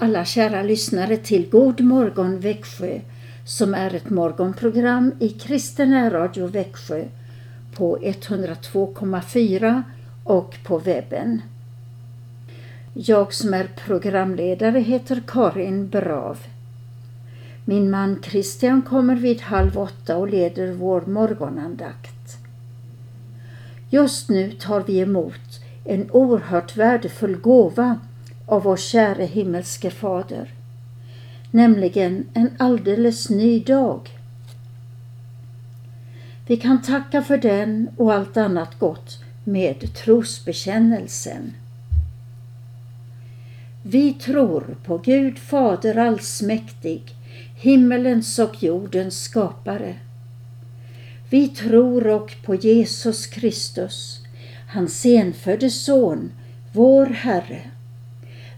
Alla kära lyssnare till God morgon Växjö som är ett morgonprogram i kristen radio Växjö på 102,4 och på webben. Jag som är programledare heter Karin Brav. Min man Christian kommer vid halv åtta och leder vår morgonandakt. Just nu tar vi emot en oerhört värdefull gåva av vår käre himmelske Fader, nämligen en alldeles ny dag. Vi kan tacka för den och allt annat gott med trosbekännelsen. Vi tror på Gud Fader allsmäktig, himmelens och jordens skapare. Vi tror och på Jesus Kristus, hans enfödde Son, vår Herre,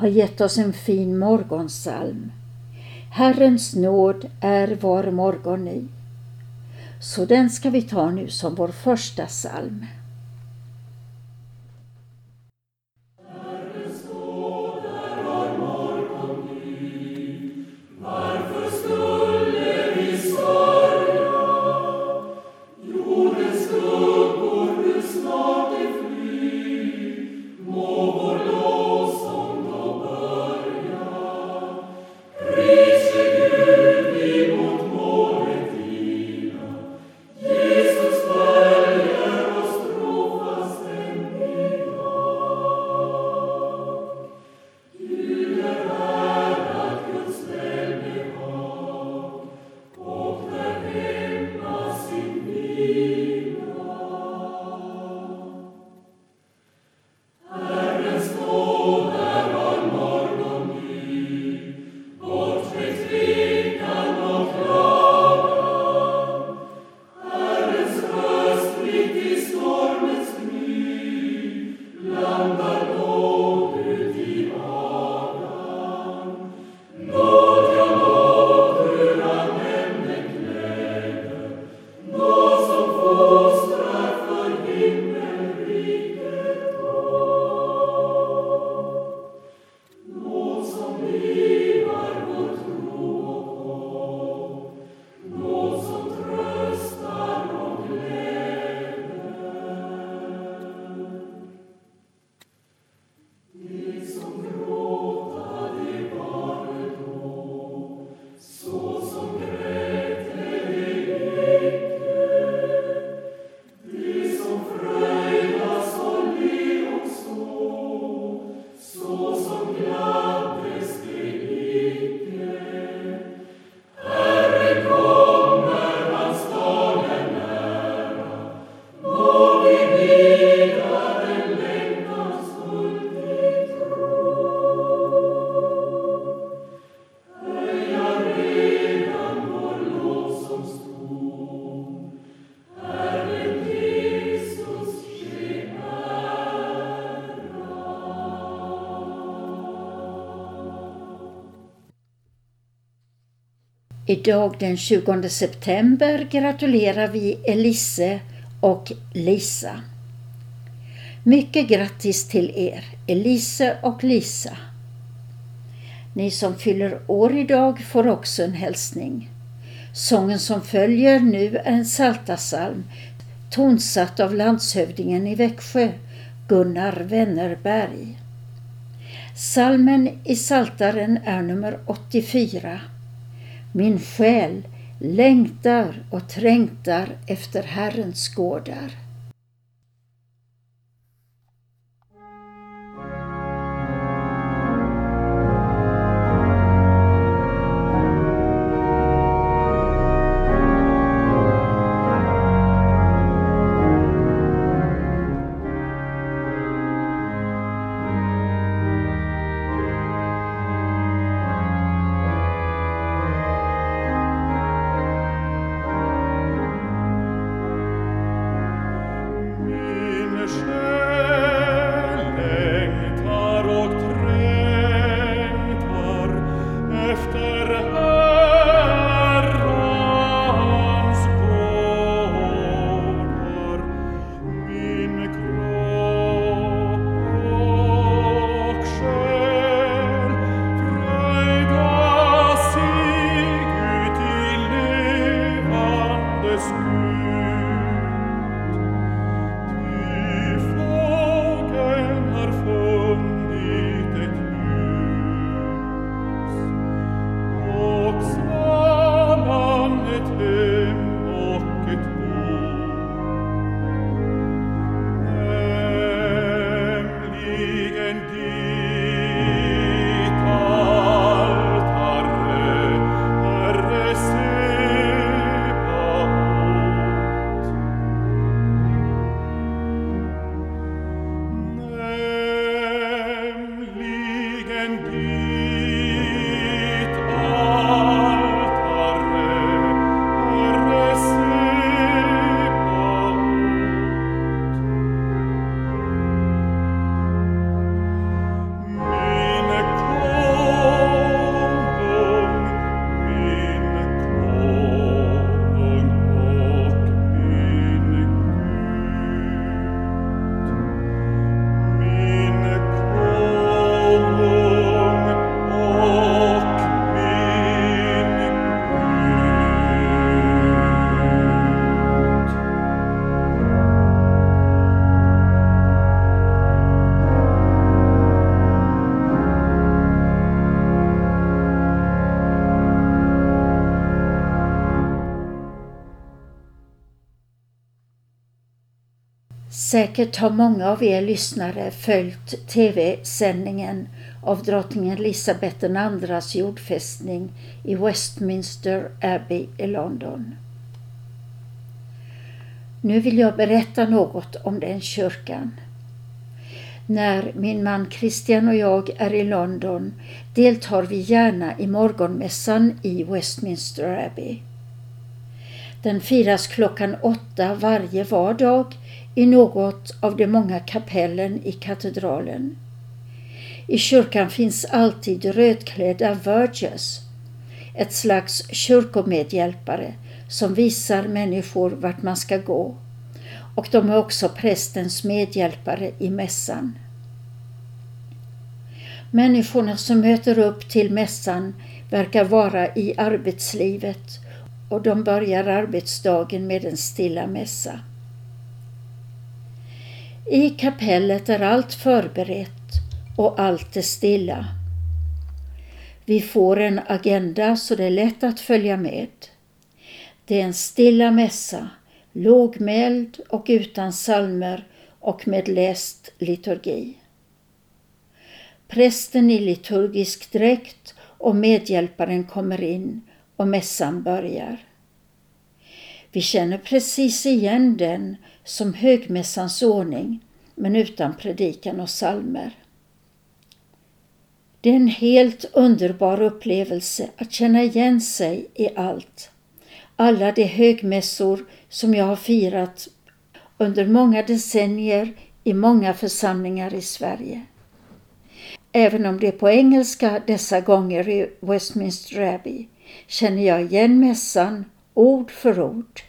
har gett oss en fin morgonsalm. Herrens nåd är var morgon ny. Så den ska vi ta nu som vår första psalm. Idag den 20 september gratulerar vi Elise och Lisa. Mycket grattis till er, Elise och Lisa. Ni som fyller år idag får också en hälsning. Sången som följer nu är en saltasalm tonsatt av landshövdingen i Växjö, Gunnar Wennerberg. Salmen i Saltaren är nummer 84. Min själ längtar och trängtar efter Herrens gårdar. Säkert har många av er lyssnare följt tv-sändningen av drottning Elisabeth IIs jordfästning i Westminster Abbey i London. Nu vill jag berätta något om den kyrkan. När min man Christian och jag är i London deltar vi gärna i morgonmässan i Westminster Abbey. Den firas klockan åtta varje vardag i något av de många kapellen i katedralen. I kyrkan finns alltid rödklädda vergers, ett slags kyrkomedhjälpare som visar människor vart man ska gå. Och de är också prästens medhjälpare i mässan. Människorna som möter upp till mässan verkar vara i arbetslivet och de börjar arbetsdagen med en stilla mässa. I kapellet är allt förberett och allt är stilla. Vi får en agenda så det är lätt att följa med. Det är en stilla mässa, lågmäld och utan salmer och med läst liturgi. Prästen i liturgisk dräkt och medhjälparen kommer in och mässan börjar. Vi känner precis igen den som högmässans ordning men utan predikan och salmer. Det är en helt underbar upplevelse att känna igen sig i allt. Alla de högmässor som jag har firat under många decennier i många församlingar i Sverige. Även om det är på engelska dessa gånger i Westminster Abbey känner jag igen mässan ord för ord.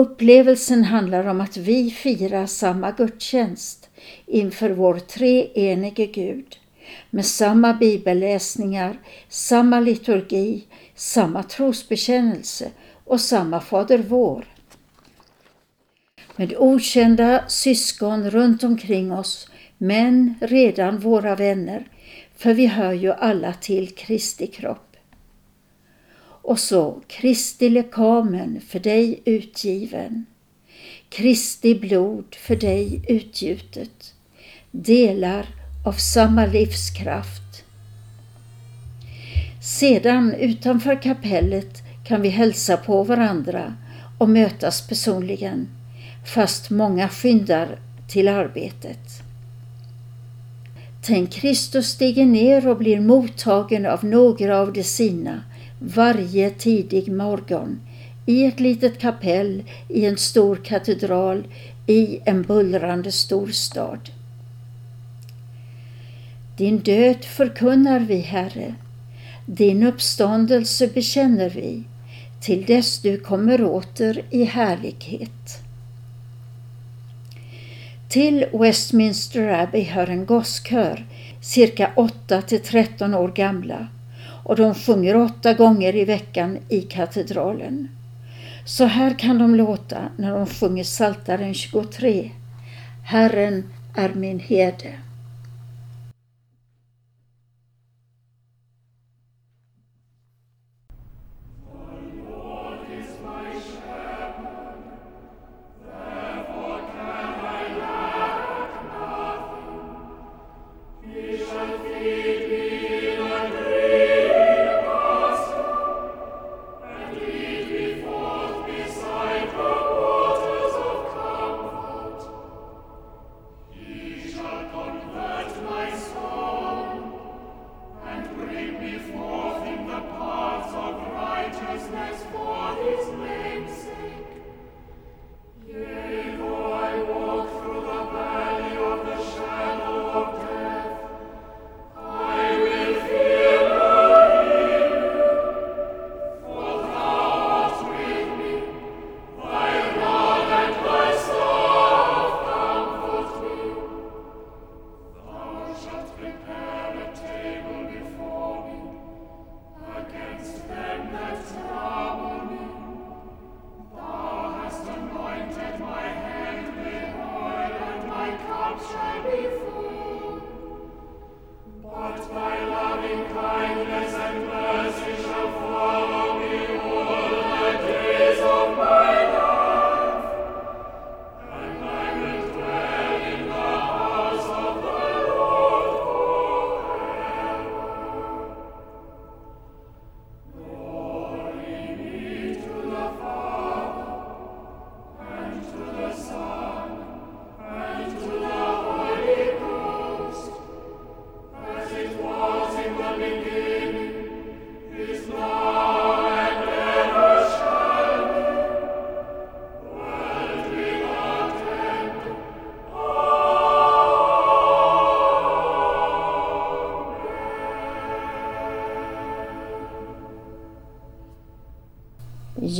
Upplevelsen handlar om att vi firar samma gudstjänst inför vår treenige Gud med samma bibelläsningar, samma liturgi, samma trosbekännelse och samma Fader vår. Med okända syskon runt omkring oss, men redan våra vänner, för vi hör ju alla till Kristi kropp. Och så Kristi lekamen för dig utgiven, Kristi blod för dig utgjutet, delar av samma livskraft. Sedan utanför kapellet kan vi hälsa på varandra och mötas personligen, fast många skyndar till arbetet. Tänk Kristus stiger ner och blir mottagen av några av de sina varje tidig morgon i ett litet kapell, i en stor katedral, i en bullrande storstad. Din död förkunnar vi, Herre. Din uppståndelse bekänner vi till dess du kommer åter i härlighet. Till Westminster Abbey hör en gosskör, cirka 8 till 13 år gamla och de sjunger åtta gånger i veckan i katedralen. Så här kan de låta när de sjunger Psaltaren 23. Herren är min herde.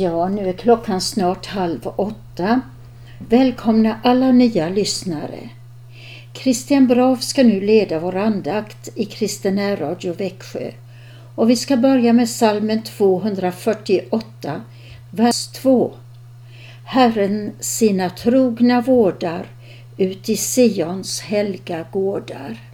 Ja, nu är klockan snart halv åtta. Välkomna alla nya lyssnare. Christian Brav ska nu leda vår andakt i Kristen Radio Växjö och vi ska börja med salmen 248, vers 2. Herren sina trogna vårdar ut i Sions helga gårdar.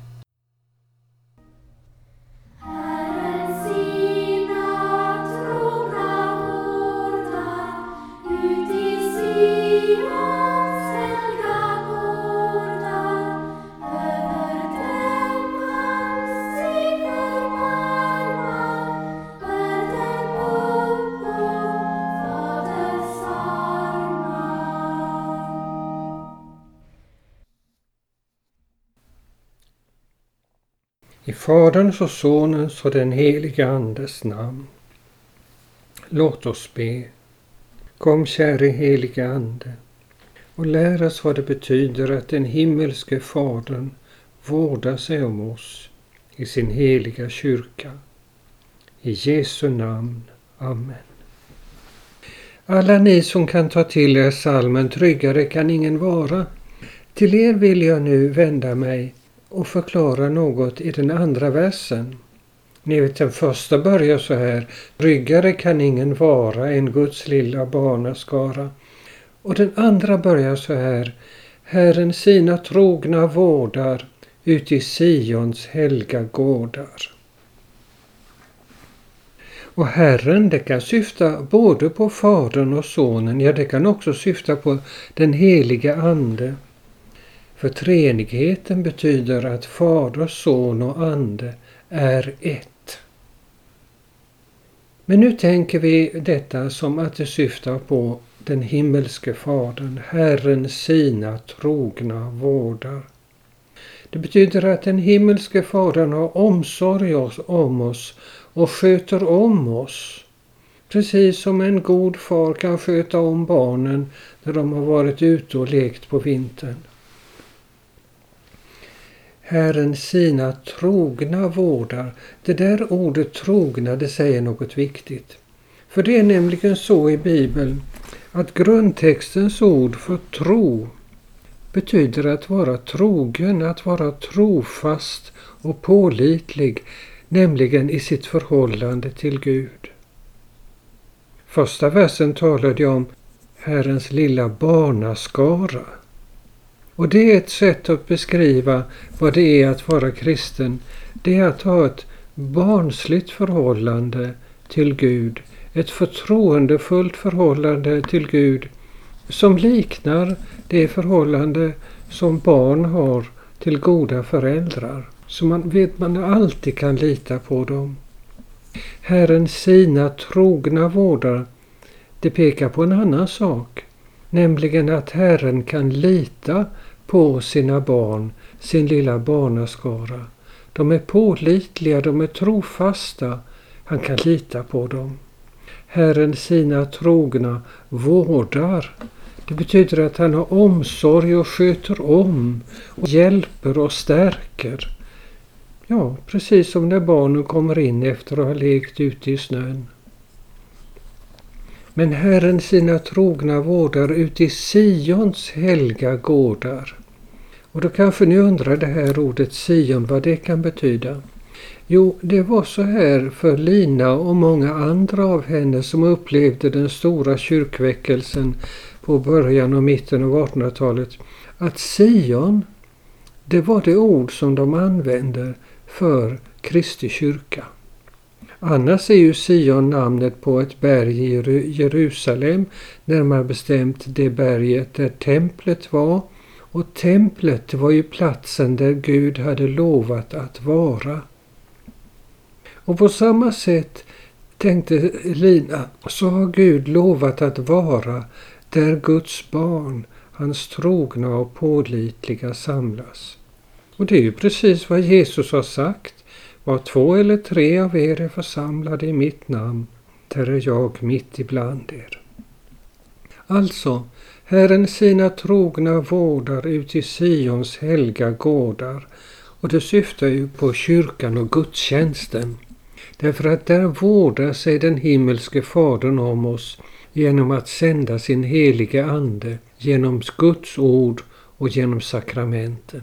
Faderns och Sonens och den helige Andes namn. Låt oss be. Kom käre helige Ande och lär oss vad det betyder att den himmelske Fadern vårdar sig om oss i sin heliga kyrka. I Jesu namn. Amen. Alla ni som kan ta till er salmen Tryggare kan ingen vara. Till er vill jag nu vända mig och förklara något i den andra versen. Ni vet den första börjar så här. Tryggare kan ingen vara än Guds lilla barnaskara. Och den andra börjar så här. Herren sina trogna vårdar uti Sions helga gårdar. Och Herren, det kan syfta både på Fadern och Sonen, ja det kan också syfta på den helige Ande. För treenigheten betyder att Fader, Son och Ande är ett. Men nu tänker vi detta som att det syftar på den himmelske Fadern, Herren sina trogna vårdar. Det betyder att den himmelske Fadern har omsorg om oss och sköter om oss. Precis som en god far kan sköta om barnen när de har varit ute och lekt på vintern. Herren sina trogna vårdar. Det där ordet trogna det säger något viktigt. För det är nämligen så i Bibeln att grundtextens ord för tro betyder att vara trogen, att vara trofast och pålitlig, nämligen i sitt förhållande till Gud. Första versen talade jag om Herrens lilla barnaskara. Och det är ett sätt att beskriva vad det är att vara kristen. Det är att ha ett barnsligt förhållande till Gud. Ett förtroendefullt förhållande till Gud som liknar det förhållande som barn har till goda föräldrar. Så man vet man alltid kan lita på dem. Herren sina trogna vårdar. Det pekar på en annan sak. Nämligen att Herren kan lita på sina barn, sin lilla barnaskara. De är pålitliga, de är trofasta. Han kan lita på dem. Herren sina trogna vårdar. Det betyder att han har omsorg och sköter om och hjälper och stärker. Ja, precis som när barnen kommer in efter att ha lekt ute i snön. Men Herren sina trogna vårdar ut i Sions helga gårdar. Och då kanske ni undrar det här ordet Sion, vad det kan betyda. Jo, det var så här för Lina och många andra av henne som upplevde den stora kyrkväckelsen på början och mitten av 1800-talet, att Sion, det var det ord som de använde för Kristi kyrka. Annars är ju Sion namnet på ett berg i Jerusalem, närmare bestämt det berget där templet var. Och templet var ju platsen där Gud hade lovat att vara. Och på samma sätt tänkte Lina, så har Gud lovat att vara där Guds barn, hans trogna och pålitliga samlas. Och det är ju precis vad Jesus har sagt. Var två eller tre av er är församlade i mitt namn, där är jag mitt ibland er. Alltså, Herren sina trogna vårdar ut i Sions helga gårdar och det syftar ju på kyrkan och gudstjänsten. Därför att där vårdar sig den himmelske Fadern om oss genom att sända sin helige Ande genom Guds ord och genom sakramenten.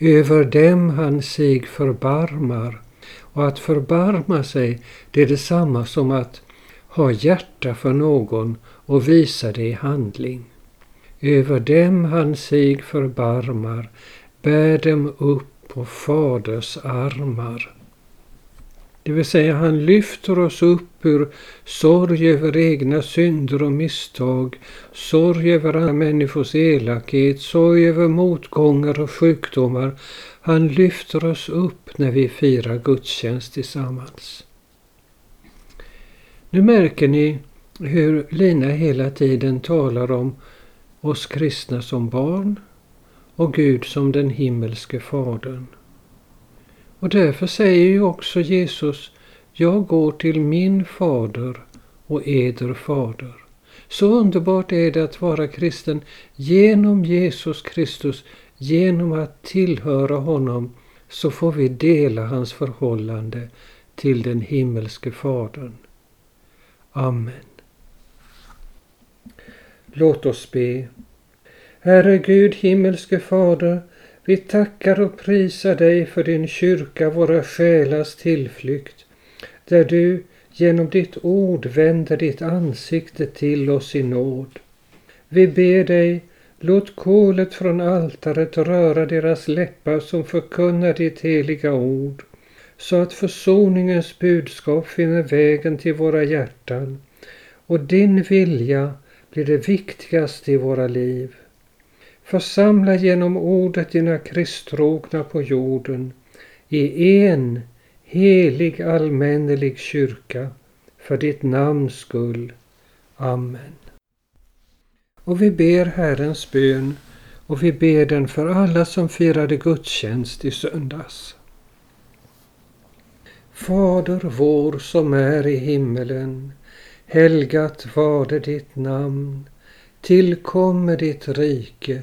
Över dem han sig förbarmar. Och att förbarma sig, det är detsamma som att ha hjärta för någon och visa det i handling. Över dem han sig förbarmar, bär dem upp på Faders armar. Det vill säga han lyfter oss upp ur sorg över egna synder och misstag, sorg över andra människors elakhet, sorg över motgångar och sjukdomar. Han lyfter oss upp när vi firar gudstjänst tillsammans. Nu märker ni hur Lina hela tiden talar om oss kristna som barn och Gud som den himmelske Fadern. Och därför säger ju också Jesus, jag går till min fader och eder fader. Så underbart är det att vara kristen genom Jesus Kristus, genom att tillhöra honom så får vi dela hans förhållande till den himmelske Fadern. Amen. Låt oss be. Herre Gud, himmelske Fader, vi tackar och prisar dig för din kyrka, våra själars tillflykt, där du genom ditt ord vänder ditt ansikte till oss i nåd. Vi ber dig, Låt kolet från altaret röra deras läppar som förkunnar ditt heliga ord, så att försoningens budskap finner vägen till våra hjärtan och din vilja blir det viktigaste i våra liv. Församla genom ordet dina kristtrogna på jorden i en helig allmännelig kyrka för ditt namns skull. Amen. Och vi ber Herrens bön och vi ber den för alla som firade gudstjänst i söndags. Fader vår som är i himmelen. Helgat varde ditt namn. Tillkomme ditt rike.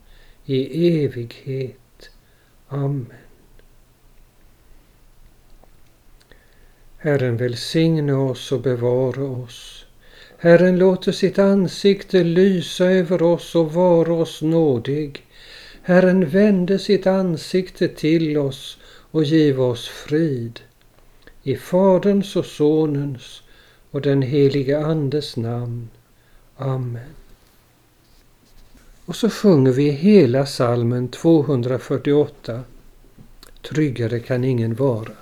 i evighet. Amen. Herren välsigne oss och bevara oss. Herren låter sitt ansikte lysa över oss och vara oss nådig. Herren vände sitt ansikte till oss och giv oss frid. I Faderns och Sonens och den helige Andes namn. Amen. Och så sjunger vi hela salmen 248. Tryggare kan ingen vara.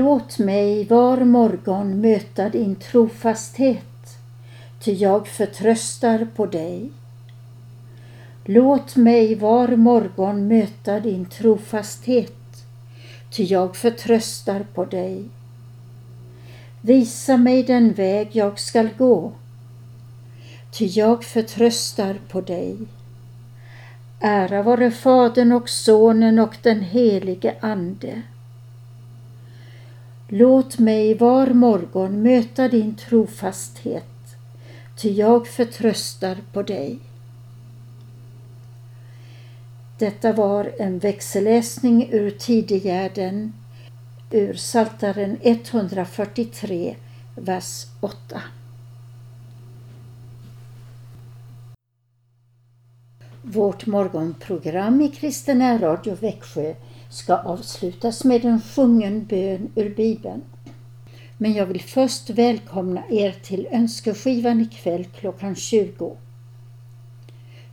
Låt mig var morgon möta din trofasthet, ty jag förtröstar på dig. Låt mig var morgon möta din trofasthet, ty jag förtröstar på dig. Visa mig den väg jag skall gå, ty jag förtröstar på dig. Ära vare Fadern och Sonen och den helige Ande Låt mig var morgon möta din trofasthet, ty jag förtröstar på dig. Detta var en växelläsning ur Tidegärden ur Saltaren 143, vers 8. Vårt morgonprogram i Kristina Radio Växjö ska avslutas med en sjungen bön ur Bibeln. Men jag vill först välkomna er till önskeskivan ikväll klockan 20.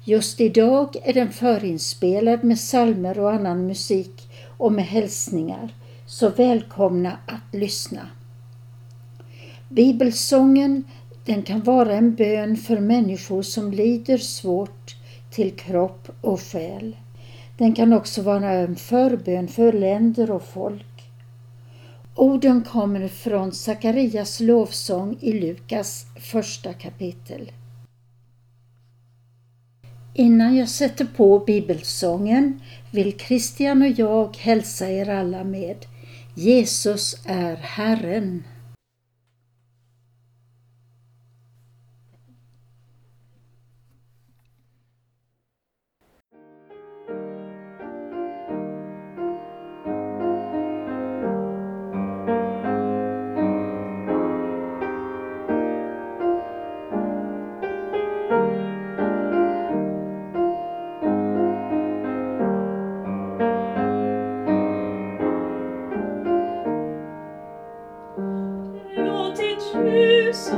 Just idag är den förinspelad med salmer och annan musik och med hälsningar, så välkomna att lyssna. Bibelsången den kan vara en bön för människor som lider svårt till kropp och själ. Den kan också vara en förbön för länder och folk. Orden kommer från Sakarias lovsång i Lukas första kapitel. Innan jag sätter på bibelsången vill Christian och jag hälsa er alla med Jesus är Herren. Låt ditt ljus,